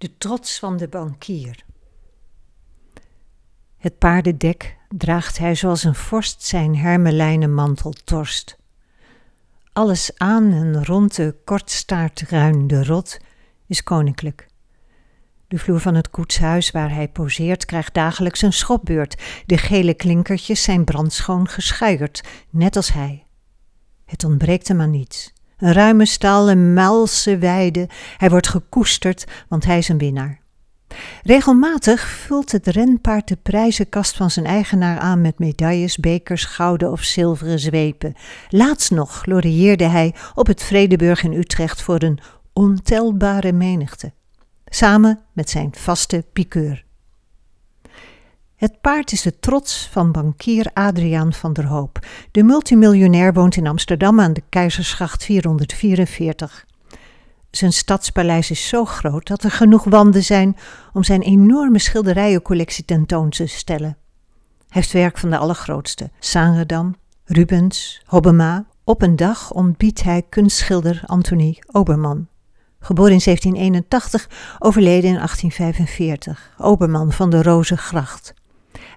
De trots van de bankier. Het paardendek draagt hij zoals een vorst zijn hermelijnen mantel torst. Alles aan en rond de kortstaartruinde rot is koninklijk. De vloer van het koetshuis waar hij poseert krijgt dagelijks een schopbeurt. De gele klinkertjes zijn brandschoon geschuierd, net als hij. Het ontbreekt hem aan niets. Een ruime stal, een malse weide. Hij wordt gekoesterd, want hij is een winnaar. Regelmatig vult het renpaard de prijzenkast van zijn eigenaar aan met medailles, bekers, gouden of zilveren zwepen. Laatst nog glorieerde hij op het Vredeburg in Utrecht voor een ontelbare menigte, samen met zijn vaste pikeur. Het paard is de trots van bankier Adriaan van der Hoop. De multimiljonair woont in Amsterdam aan de Keizersgracht 444. Zijn stadspaleis is zo groot dat er genoeg wanden zijn om zijn enorme schilderijencollectie tentoon te stellen. Hij heeft werk van de allergrootste: Sanredam, Rubens, Hobbema. Op een dag ontbiedt hij kunstschilder Anthony Oberman. Geboren in 1781, overleden in 1845. Oberman van de Rozengracht.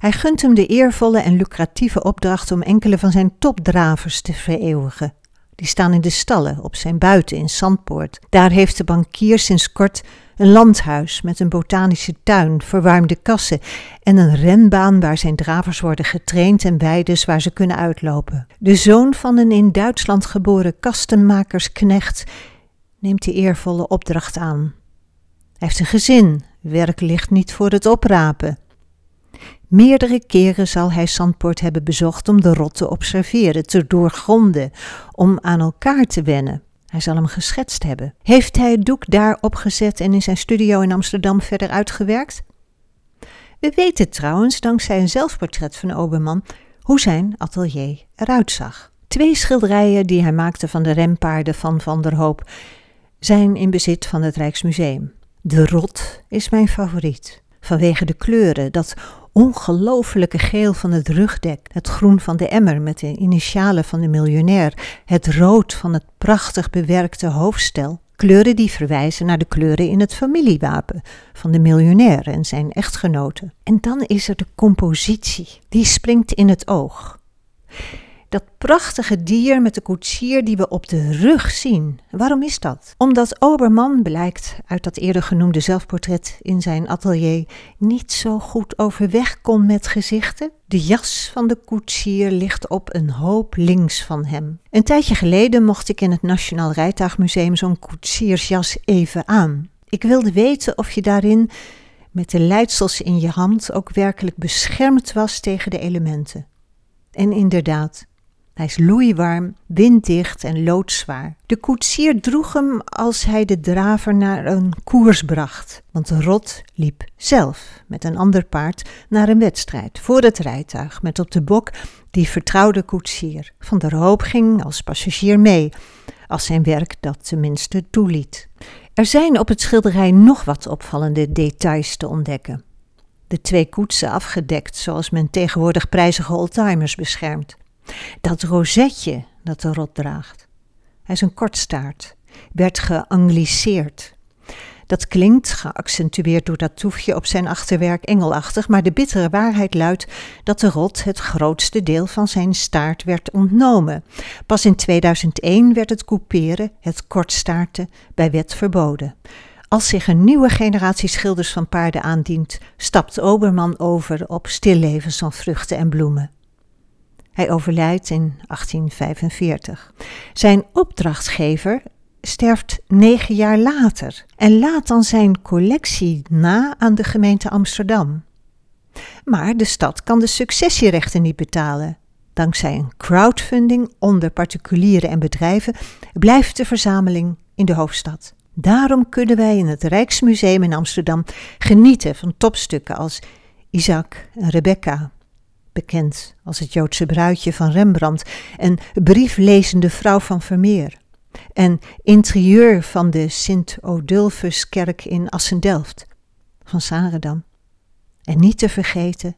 Hij gunt hem de eervolle en lucratieve opdracht om enkele van zijn topdravers te vereeuwigen. Die staan in de stallen op zijn buiten in Zandpoort. Daar heeft de bankier sinds kort een landhuis met een botanische tuin, verwarmde kassen en een renbaan waar zijn dravers worden getraind en weides waar ze kunnen uitlopen. De zoon van een in Duitsland geboren kastenmakersknecht neemt de eervolle opdracht aan. Hij heeft een gezin, werk ligt niet voor het oprapen. Meerdere keren zal hij Zandpoort hebben bezocht om de rot te observeren, te doorgronden, om aan elkaar te wennen. Hij zal hem geschetst hebben. Heeft hij het doek daar opgezet en in zijn studio in Amsterdam verder uitgewerkt? We weten trouwens, dankzij een zelfportret van Oberman, hoe zijn atelier eruit zag. Twee schilderijen die hij maakte van de rempaarden van Van der Hoop zijn in bezit van het Rijksmuseum. De rot is mijn favoriet, vanwege de kleuren, dat ongelofelijke geel van het rugdek, het groen van de emmer met de initialen van de miljonair, het rood van het prachtig bewerkte hoofdstel. Kleuren die verwijzen naar de kleuren in het familiewapen van de miljonair en zijn echtgenoten. En dan is er de compositie, die springt in het oog. Dat prachtige dier met de koetsier die we op de rug zien. Waarom is dat? Omdat Oberman, blijkt uit dat eerder genoemde zelfportret in zijn atelier, niet zo goed overweg kon met gezichten. De jas van de koetsier ligt op een hoop links van hem. Een tijdje geleden mocht ik in het Nationaal Rijtuigmuseum zo'n koetsiersjas even aan. Ik wilde weten of je daarin met de leidsels in je hand ook werkelijk beschermd was tegen de elementen. En inderdaad, hij is loeiwarm, winddicht en loodzwaar. De koetsier droeg hem als hij de draver naar een koers bracht, want de rot liep zelf met een ander paard naar een wedstrijd voor het rijtuig met op de bok die vertrouwde koetsier. Van der Hoop ging als passagier mee, als zijn werk dat tenminste toeliet. Er zijn op het schilderij nog wat opvallende details te ontdekken. De twee koetsen afgedekt, zoals men tegenwoordig prijzige oldtimers beschermt. Dat rozetje dat de rot draagt. Hij is een kortstaart, werd geangliceerd. Dat klinkt, geaccentueerd door dat toefje op zijn achterwerk, engelachtig, maar de bittere waarheid luidt dat de rot het grootste deel van zijn staart werd ontnomen. Pas in 2001 werd het couperen, het kortstaarten, bij wet verboden. Als zich een nieuwe generatie schilders van paarden aandient, stapt Oberman over op stillevens van vruchten en bloemen. Hij overlijdt in 1845. Zijn opdrachtgever sterft negen jaar later en laat dan zijn collectie na aan de gemeente Amsterdam. Maar de stad kan de successierechten niet betalen. Dankzij een crowdfunding onder particulieren en bedrijven blijft de verzameling in de hoofdstad. Daarom kunnen wij in het Rijksmuseum in Amsterdam genieten van topstukken als Isaac en Rebecca, bekend als het Joodse bruidje van Rembrandt, en brieflezende vrouw van Vermeer, en interieur van de Sint-Odulfuskerk in Assendelft van Sarendam. En niet te vergeten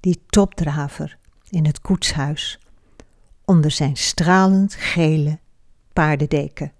die topdraver in het koetshuis onder zijn stralend gele paardendeken.